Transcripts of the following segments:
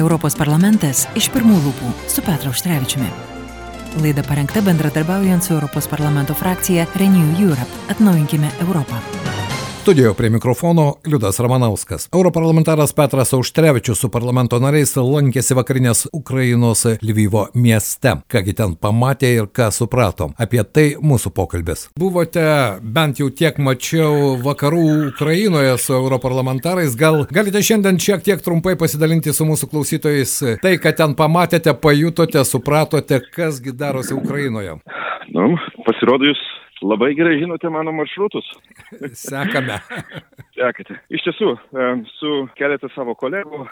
Europos parlamentas iš pirmų lūpų su Petru Užtrevičiumi. Laida parengta bendradarbiaujant su Europos parlamento frakcija Renew Europe. Atnaujinkime Europą. Studijoje prie mikrofono Liudas Ramanauskas. Europarlamentaras Petras Auštrevičius su parlamento nariais lankėsi vakarinės Ukrainos Lvyvo mieste. Kągi ten pamatė ir ką suprato. Apie tai mūsų pokalbis. Buvote bent jau tiek mačiau vakarų Ukrainoje su europarlamentarais. Gal galite šiandien šiek tiek trumpai pasidalinti su mūsų klausytojais tai, ką ten pamatėte, pajutote, supratote, kasgi darosi Ukrainoje. Nu, pasirodo, jūs Labai gerai žinote mano maršrutus. Sekame. Sekate. Iš tiesų, su keletą savo kolegų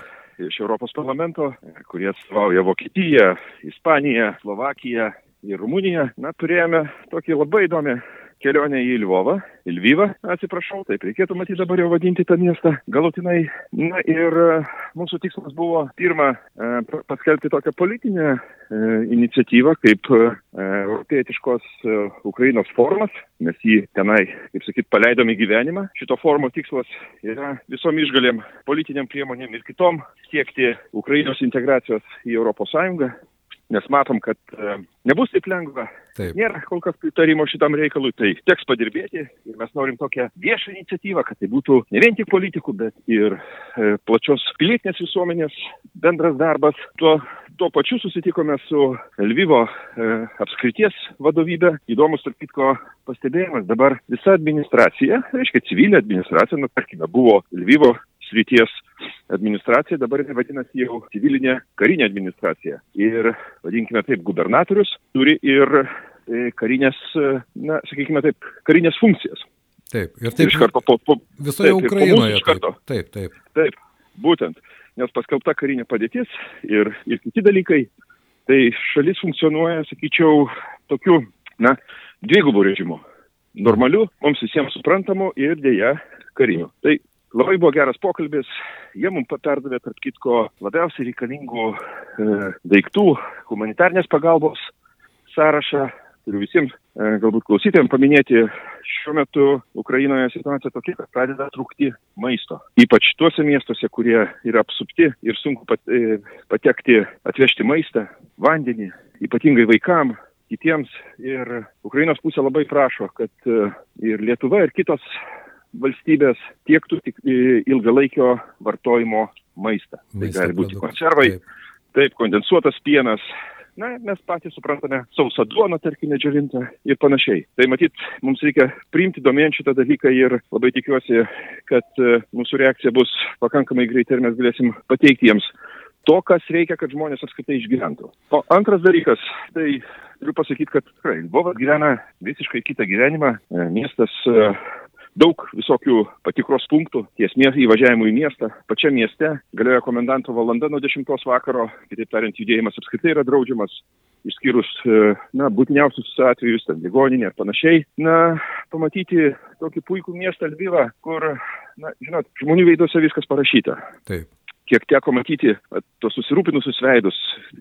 iš Europos parlamento, kurie atstovauja Vokietiją, Ispaniją, Slovakiją ir Rumuniją, na, turėjome tokį labai įdomią kelionę į Lvovą, į Lvyvą, atsiprašau, taip reikėtų matyti dabar jau vadinti tą miestą galutinai. Na ir e, mūsų tikslas buvo pirmą e, paskelbti tokią politinę e, iniciatyvą kaip europietiškos Ukrainos formas. Mes jį tenai, kaip sakyt, paleidom į gyvenimą. Šito formo tikslas yra visom išgalėm, politiniam priemonėm ir kitom siekti Ukrainos integracijos į ES nes matom, kad e, nebus taip lengva. Taip. Nėra kol kas pritarimo šitam reikalui, tai teks padirbėti ir mes norim tokią viešą iniciatyvą, kad tai būtų ne vien tik politikų, bet ir e, plačios pilietinės visuomenės bendras darbas. Tuo, tuo pačiu susitikome su Lvyvo e, apskrities vadovybė. Įdomus, tarp kitko, pastebėjimas. Dabar visa administracija, reiškia civilinė administracija, nu, tarkime, buvo Lvyvo srities administracija, dabar jinai vadinasi jau civilinė karinė administracija. Ir, vadinkime taip, gubernatorius turi ir e, karinės, e, na, sakykime taip, karinės funkcijas. Taip, ir taip. Iš karto po, po visoje taip, Ukrainoje. Taip, taip, taip. Taip, būtent, nes paskelbta karinė padėtis ir, ir kiti dalykai, tai šalis funkcionuoja, sakyčiau, tokiu, na, dvigubų režimu. Normaliu, mums visiems suprantamu ir dėja kariniu. Tai Labai buvo geras pokalbis, jie mums perdavė, tarp kitko, labiausiai reikalingų e, daiktų, humanitarnės pagalbos sąrašą. Turiu visiems e, galbūt klausytėm paminėti, šiuo metu Ukrainoje situacija tokia, kad pradeda trūkti maisto. Ypač tuose miestuose, kurie yra apsupti ir sunku pat, e, patekti, atvežti maistą, vandenį, ypatingai vaikam, kitiems. Ir Ukrainos pusė labai prašo, kad e, ir Lietuva, ir kitos valstybės tiektų tik ilgalaikio vartojimo maistą. Tai gali būti konservai, taip. taip, kondensuotas pienas, na, mes patys suprantame, sausa duona, tarkim, nedžiavinta ir panašiai. Tai matyt, mums reikia priimti domėn šitą dalyką ir labai tikiuosi, kad e, mūsų reakcija bus pakankamai greitai ir mes galėsim pateikti jiems to, kas reikia, kad žmonės apskritai išgyventų. O antras dalykas, tai turiu pasakyti, kad tikrai Lvovas gyvena visiškai kitą gyvenimą. E, miestas e, daug visokių patikros punktų ties įvažiavimų į miestą. Pačiam mieste galioja komendanto valanda nuo 10 vakaro, kitaip tariant, judėjimas apskritai yra draudžiamas, išskyrus, e, na, būtiniausius atvejus, ten ligoninė ir panašiai. Na, pamatyti tokį puikų miestą Lvyvą, kur, na, žinot, žmonių veiduose viskas parašyta. Taip kiek teko matyti tos susirūpinusius veidus,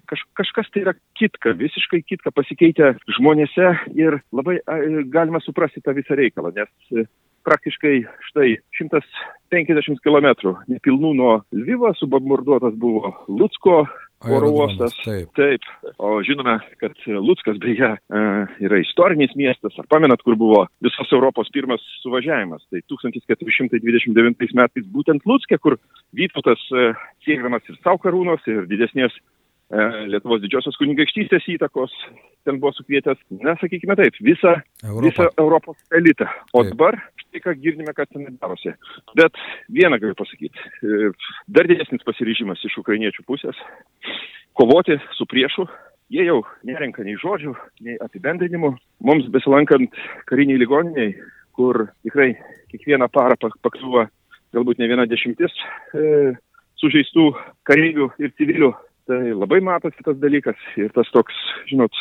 kaž, kažkas tai yra kitka, visiškai kitka pasikeitę žmonėse ir labai a, galima suprasti tą visą reikalą, nes praktiškai štai 150 km nepilnų nuo Lvyvo subombarduotas buvo Lutsko oro uostas. Taip. taip. O žinome, kad Lutskas beje e, yra istorinis miestas. Ar pamenat, kur buvo visos Europos pirmas suvažiavimas? Tai 1429 metais būtent Lutskė, kur Vytautas e, siekdamas ir savo karūnos, ir didesnės E, Lietuvos didžiosios kunigaikštystės įtakos, ten buvo sukvietęs, na, sakykime taip, visą Europos elitą. O taip. dabar štai ką girdime, kad ten darosi. Bet vieną galiu pasakyti, e, dar didesnis pasiryžimas iš ukrainiečių pusės kovoti su priešu. Jie jau nerenka nei žodžių, nei apibendrinimų. Mums besilankant kariniai ligoniniai, kur tikrai kiekvieną parą pakliuva galbūt ne viena dešimtis e, sužeistų kareivių ir civilių Tai labai matosi tas dalykas ir tas toks, žinot,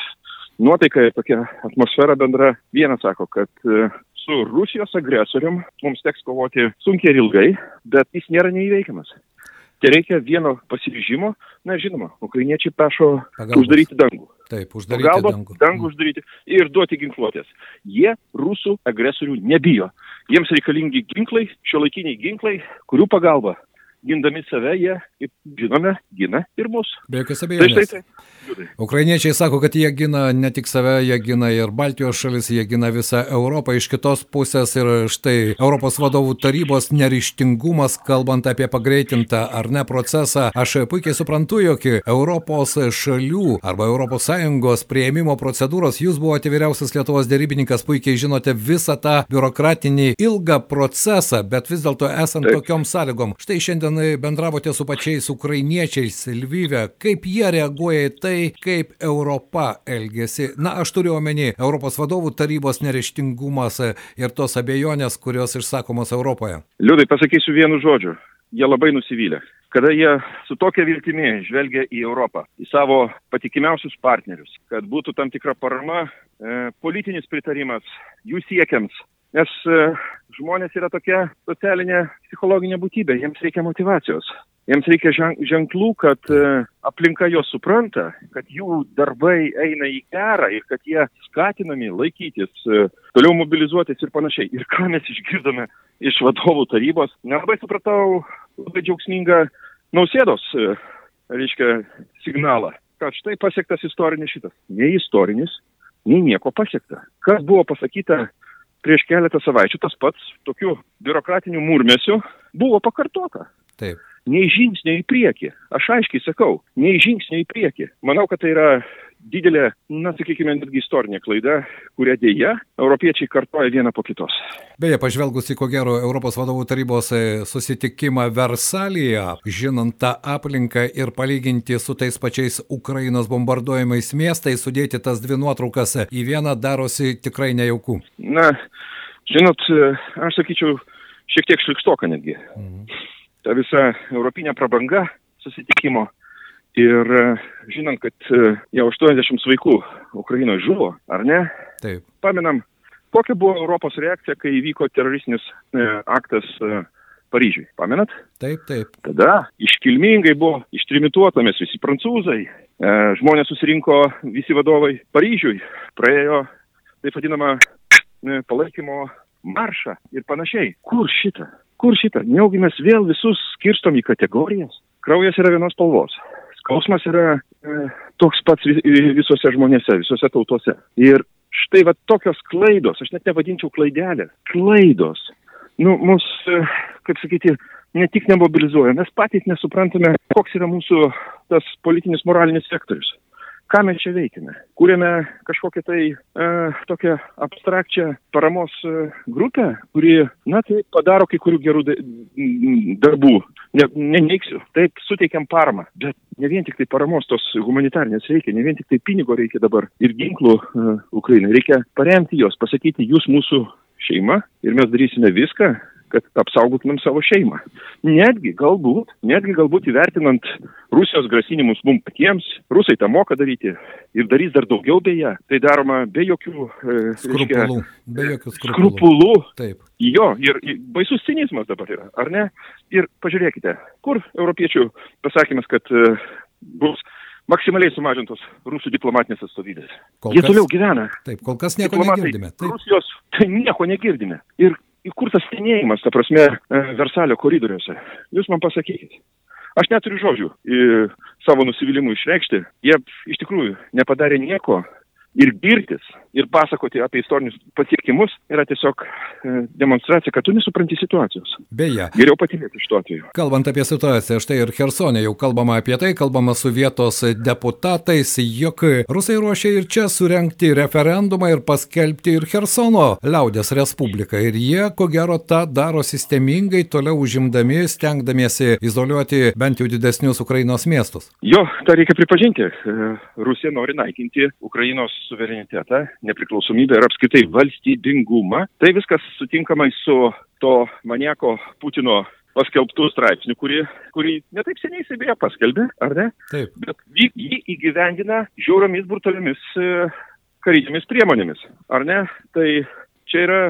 nuotaika ir tokia atmosfera bendra. Vienas sako, kad e, su Rusijos agresorium mums teks kovoti sunkiai ir ilgai, bet jis nėra neįveikiamas. Tai reikia vieno pasiryžimo, na žinoma, ukrainiečiai prašo Pagalbos. uždaryti dangų. Taip, uždaryti Pagalbos, dangų. dangų uždaryti ir duoti ginkluotės. Jie rusų agresorių nebijo. Jiems reikalingi ginklai, šio laikiniai ginklai, kurių pagalba gindami save, jie, kaip žinome, gina ir mus. Be jokios abejonės. Tai, tai, tai. Ukrainiečiai sako, kad jie gina ne tik save, jie gina ir Baltijos šalis, jie gina visą Europą. Iš kitos pusės ir štai Europos vadovų tarybos nerištingumas, kalbant apie pagreitintą ar ne procesą. Aš puikiai suprantu, jog Europos šalių arba ES prieimimo procedūros, jūs buvote vyriausias Lietuvos dėrybininkas, puikiai žinote visą tą biurokratinį ilgą procesą, bet vis dėlto esant Taip. tokiom sąlygom. Štai šiandien bendravote su pačiais ukrainiečiais Lvyve, kaip jie reaguoja į tai, kaip Europa elgesi. Na, aš turiu omeny Europos vadovų tarybos nereištingumas ir tos abejonės, kurios išsakomos Europoje. Liūdai, pasakysiu vienu žodžiu. Jie labai nusivylę. Kada jie su tokia viltimi žvelgia į Europą, į savo patikimiausius partnerius, kad būtų tam tikra parama, e, politinis pritarimas jų siekiams. Nes e, žmonės yra tokia socialinė psichologinė būtybė, jiems reikia motivacijos. Jiems reikia ženklų, kad e, aplinka juos supranta, kad jų darbai eina į gerą ir kad jie skatinami laikytis, e, toliau mobilizuotis ir panašiai. Ir ką mes išgirdome iš vadovų tarybos, nelabai supratau labai džiaugsmingą nausėdos, reiškia, signalą, kad štai pasiektas istorinis šitas. Nei istorinis, nei nieko pasiekta. Kas buvo pasakyta prieš keletą savaičių, tas pats tokiu biurokratiniu murmesiu buvo pakartota. Taip nei žingsnio į priekį. Aš aiškiai sakau, nei žingsnio į priekį. Manau, kad tai yra didelė, na, sakykime, netgi istorinė klaida, kurią dėja europiečiai kartoja vieną po kitos. Beje, pažvelgus į ko gero Europos vadovų tarybos e, susitikimą Versalyje, žinant tą aplinką ir palyginti su tais pačiais Ukrainos bombarduojamais miestais, sudėti tas dvi nuotraukas į vieną darosi tikrai nejauku. Na, žinot, e, aš sakyčiau, šiek tiek šlikstoka netgi. Mhm ta visa europinė prabanga susitikimo. Ir e, žinant, kad e, jau 80 vaikų Ukrainoje žuvo, ar ne? Taip. Paminam, kokia buvo Europos reakcija, kai įvyko teroristinis e, aktas Paryžiui. Pamenat? Taip, taip. Tada iškilmingai buvo ištrimituotomis visi prancūzai, žmonės susirinko visi vadovai Paryžiui, praėjo taip vadinamą palaikymo maršą ir panašiai. Kur šitą? Kur šitą? Neugi mes vėl visus skirstom į kategorijas. Kraujas yra vienos spalvos. Skausmas yra e, toks pats visose žmonėse, visose tautose. Ir štai va tokios klaidos, aš net nevadinčiau klaidelės, klaidos, nu, mus, e, kaip sakyti, ne tik nemobilizuoja, mes patys nesuprantame, koks yra mūsų tas politinis moralinis sektorius ką mes čia veikiame kuriame kažkokią tai e, tokią abstrakčią paramos e, grupę kuri na tai padaro kai kurių gerų da, darbų. Ne neneigsiu taip suteikiam paramą bet ne vien tiktai paramos tos humanitarinės reikia ne vien tiktai pinigo reikia dabar ir ginklų e, ukrainai. Reikia paremti juos pasakyti jūs mūsų šeima ir mes darysime viską kad apsaugotumėm savo šeimą. Netgi galbūt, netgi galbūt įvertinant Rusijos grasinimus mums patiems, rusai tą moka daryti ir darys dar daugiau beje, tai daroma be jokių e, skrupulų. Be jokių skrupulų. skrupulų. Taip. Jo, ir, ir baisus cinizmas dabar yra, ar ne? Ir pažiūrėkite, kur europiečių pasakymas, kad e, bus maksimaliai sumažintos rusų diplomatinės atstovybės. Kol Jie kas, toliau gyvena. Taip, kol kas nieko negirdime. Taip. Rusijos tai nieko negirdime. Ir įkurtas senėjimas, ta prasme, e, Versalio koridoriuose. Jūs man pasakykit. Aš neturiu žodžių į savo nusivylimų išreikšti. Jie iš tikrųjų nepadarė nieko, ir girtis ir pasakoti apie istorinius pasiekimus yra tiesiog e, demonstracija, kad tu nesupranti situacijos. Beje. Geriau patylėti iš to atveju. Kalbant apie situaciją, štai ir Hersonė jau kalbama apie tai, kalbama su vietos deputatais, jog rusai ruošia ir čia surenkti referendumą ir paskelbti ir Hersono liaudės respubliką. Ir jie, ko gero, tą daro sistemingai, toliau užimdami, stengdamiesi izoliuoti bent jau didesnius Ukrainos miestus. Jo, tą reikia pripažinti. E, Rusija nori naikinti Ukrainos suverenitetą, nepriklausomybę ir apskritai valstybingumą. Tai viskas sutinkamai su to manieko Putino paskelbtų straipsnių, kurį, kurį netaip seniai jisai beje paskelbė, ar ne? Taip. Bet jį, jį įgyvendina žiauriomis brutaliomis e, karinėmis priemonėmis, ar ne? Tai čia yra,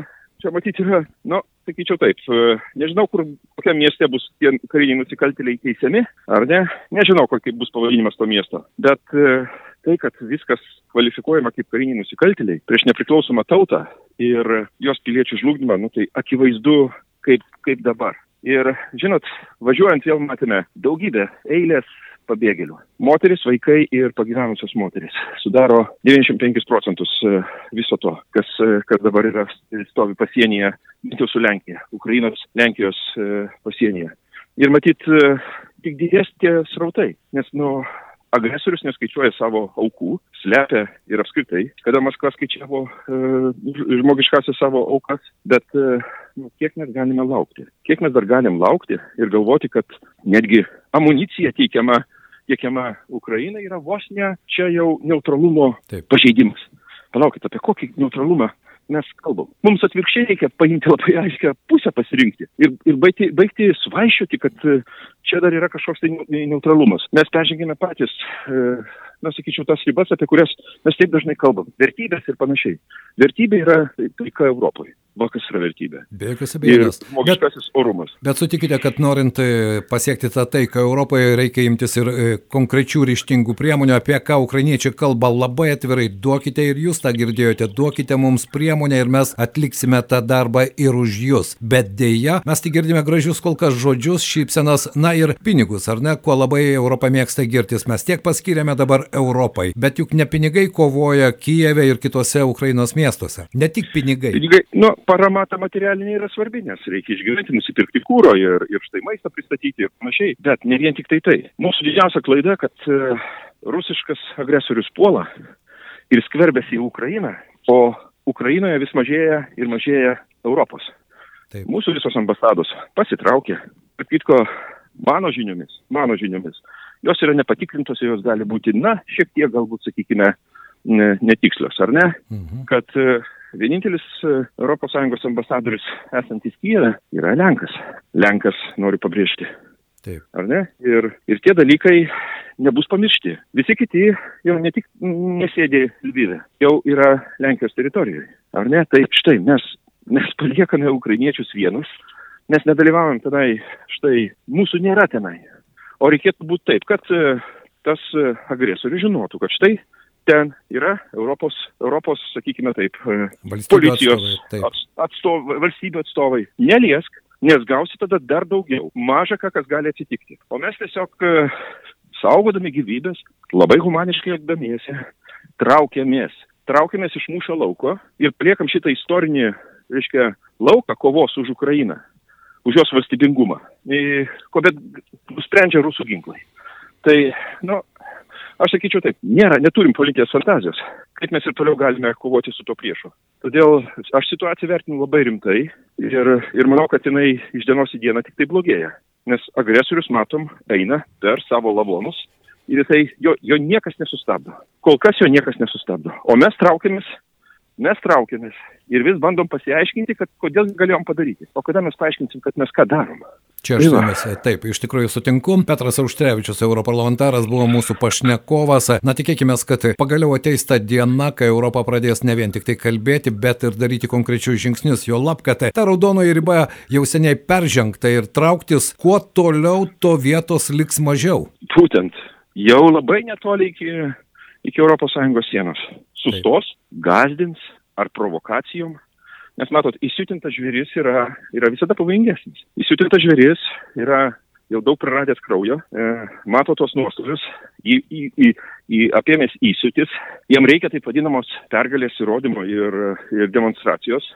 čia matyti yra, nu, sakyčiau taip, e, nežinau, kur, kokiam mieste bus tie kariniai nusikaltėliai teisiami, ar ne? Nežinau, kokia bus pavadinimas to miesto, bet e, tai, kad viskas kvalifikuojama kaip kariniai nusikaltėliai prieš nepriklausomą tautą ir jos piliečių žlugdymą, nu, tai akivaizdu, kaip, kaip dabar. Ir, žinot, važiuojant vėl matėme daugybę eilės pabėgėlių. Moteris, vaikai ir pagyvenusios moteris sudaro 95 procentus e, viso to, kas, e, kas dabar yra stovi pasienyje, bent jau su Lenkija, Ukrainos, Lenkijos e, pasienyje. Ir matyt, tik didės tie srautai, nes, nu, agresorius neskaičiuoja savo aukų, slepia ir apskritai, kada Maskva skaičiavo e, žmogiškasias savo aukas, bet e, nu, kiek mes galime laukti? Kiek mes dar galim laukti ir galvoti, kad netgi amunicija teikiama tiekiama Ukrainai yra vos ne čia jau neutralumo Taip. pažeidimas. Palaukit, apie kokį neutralumą mes kalbam. Mums atvirkščiai reikia paimti labai aiškę pusę pasirinkti ir, ir baigti, baigti svaišiuoti, kad e, čia dar yra kažkoks tai neutralumas. Mes peržengėme patys, e, na, sakyčiau, tas ribas, apie kurias mes taip dažnai kalbam. Vertybės ir panašiai. Vertybė yra taika Europoje va kas yra vertybė. Be jokios abejonės. Žmogiškasis orumas. Bet sutikite, kad norint e, pasiekti tą taiką Europoje, reikia imtis ir e, konkrečių ryštingų priemonių, apie ką ukrainiečiai kalba labai atvirai. Duokite ir jūs tą girdėjote, duokite mums priemonę ir mes atliksime tą darbą ir už jūs. Bet dėja, mes tik girdime gražius kol kas žodžius, šypsenas, na ir pinigus, ar ne, kuo labai Europą mėgsta girtis. Mes tiek paskiriame dabar Europai. Bet juk ne pinigai kovoja Kijeve ir kitose Ukrainos miestuose. Ne tik pinigai. Pinigai, nu, parama ta materialinė yra svarbi, nes reikia išgyventi, nusipirkti kūro ir, ir štai maistą pristatyti ir panašiai. Bet ne vien tik tai tai. Mūsų didžiausia klaida, kad uh, rusiškas agresorius puola ir skverbėsi į Ukrainą, o Ukrainoje vis mažėja ir mažėja Europos. Taip. Mūsų visos ambasados pasitraukė. Ir kitko, mano žiniomis, mano žiniomis, jos yra nepatikrintos, jos gali būti, na, šiek tiek galbūt, sakykime, netikslios, ar ne? Mhm. Kad uh, Vienintelis ES ambasadorius esantis Kijeve yra Lenkas. Lenkas noriu pabrėžti. Taip. Ar ne? Ir, ir tie dalykai nebus pamiršti. Visi kiti jau ne tik nesėdė Lvyve, jau yra Lenkijos teritorijoje. Ar ne? Tai štai mes, mes paliekame ukrainiečius vienus, nes nedalyvaujam tenai, štai mūsų nėra tenai. O reikėtų būti taip, kad e, tas e, agresorius žinotų, kad štai ten yra Europos, Europos sakykime taip, e, Valstybių policijos atstovai, taip. atstovai, valstybių atstovai. Neliesk, nes gausi tada dar daugiau. Maža ką, kas gali atsitikti. O mes tiesiog e, saugodami gyvybės, labai humaniškai atdamiesi, traukiamės. Traukiamės iš mūšio lauko ir pliekam šitą istorinį, reiškia, lauką kovos už Ukrainą, už jos valstybingumą, ko bet nusprendžia rusų ginklai. Tai, nu, Aš sakyčiau taip, nėra, neturim politinės fantazijos, kaip mes ir toliau galime kovoti su tuo priešu. Todėl aš situaciją vertinu labai rimtai ir, ir manau, kad jinai iš dienos į dieną tik tai blogėja. Nes agresorius, matom, eina per savo lavonus ir jisai, jo, jo niekas nesustabdo. Kol kas jo niekas nesustabdo. O mes traukiamės, mes traukiamės ir vis bandom pasiaiškinti, kad kodėl galėjom padaryti. O kada mes paaiškinsim, kad mes ką darom. Čia aš jumis taip, iš tikrųjų sutinku. Petras Auštrevičius, europarlamentaras, buvo mūsų pašnekovas. Na tikėkime, kad pagaliau ateis ta diena, kai Europa pradės ne vien tik tai kalbėti, bet ir daryti konkrečius žingsnius. Jo lab, kad ta raudonoji riba jau seniai peržengta ir trauktis kuo toliau, to vietos liks mažiau. Būtent, jau labai netoli iki, iki ES sienos. Sustos, gazdins ar provokacijom Nes matot, įsiutintas žvėris yra, yra visada pavojingesnis. Įsiutintas žvėris yra jau daug praradęs kraujo, e, mato tos nuostolius, į, į, į, į apėmės įsiutis, jam reikia taip vadinamos pergalės įrodymo ir, ir demonstracijos,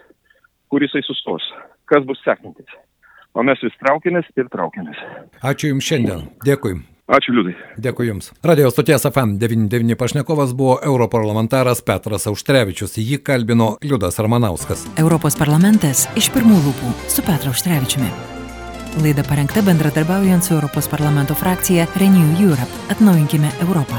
kur jisai sustos. Kas bus sekantis? O mes vis traukiamės ir traukiamės. Ačiū Jums šiandien. Dėkui. Ačiū Liudai. Dėkui Jums. Radio stoties FM 99 pašnekovas buvo europarlamentaras Petras Auštrevičius. Jį kalbino Liudas Ramanauskas. Europos parlamentas iš pirmų lūpų su Petru Auštrevičiumi. Laida parengta bendradarbiaujant su Europos parlamento frakcija Renew Europe. Atnaujinkime Europą.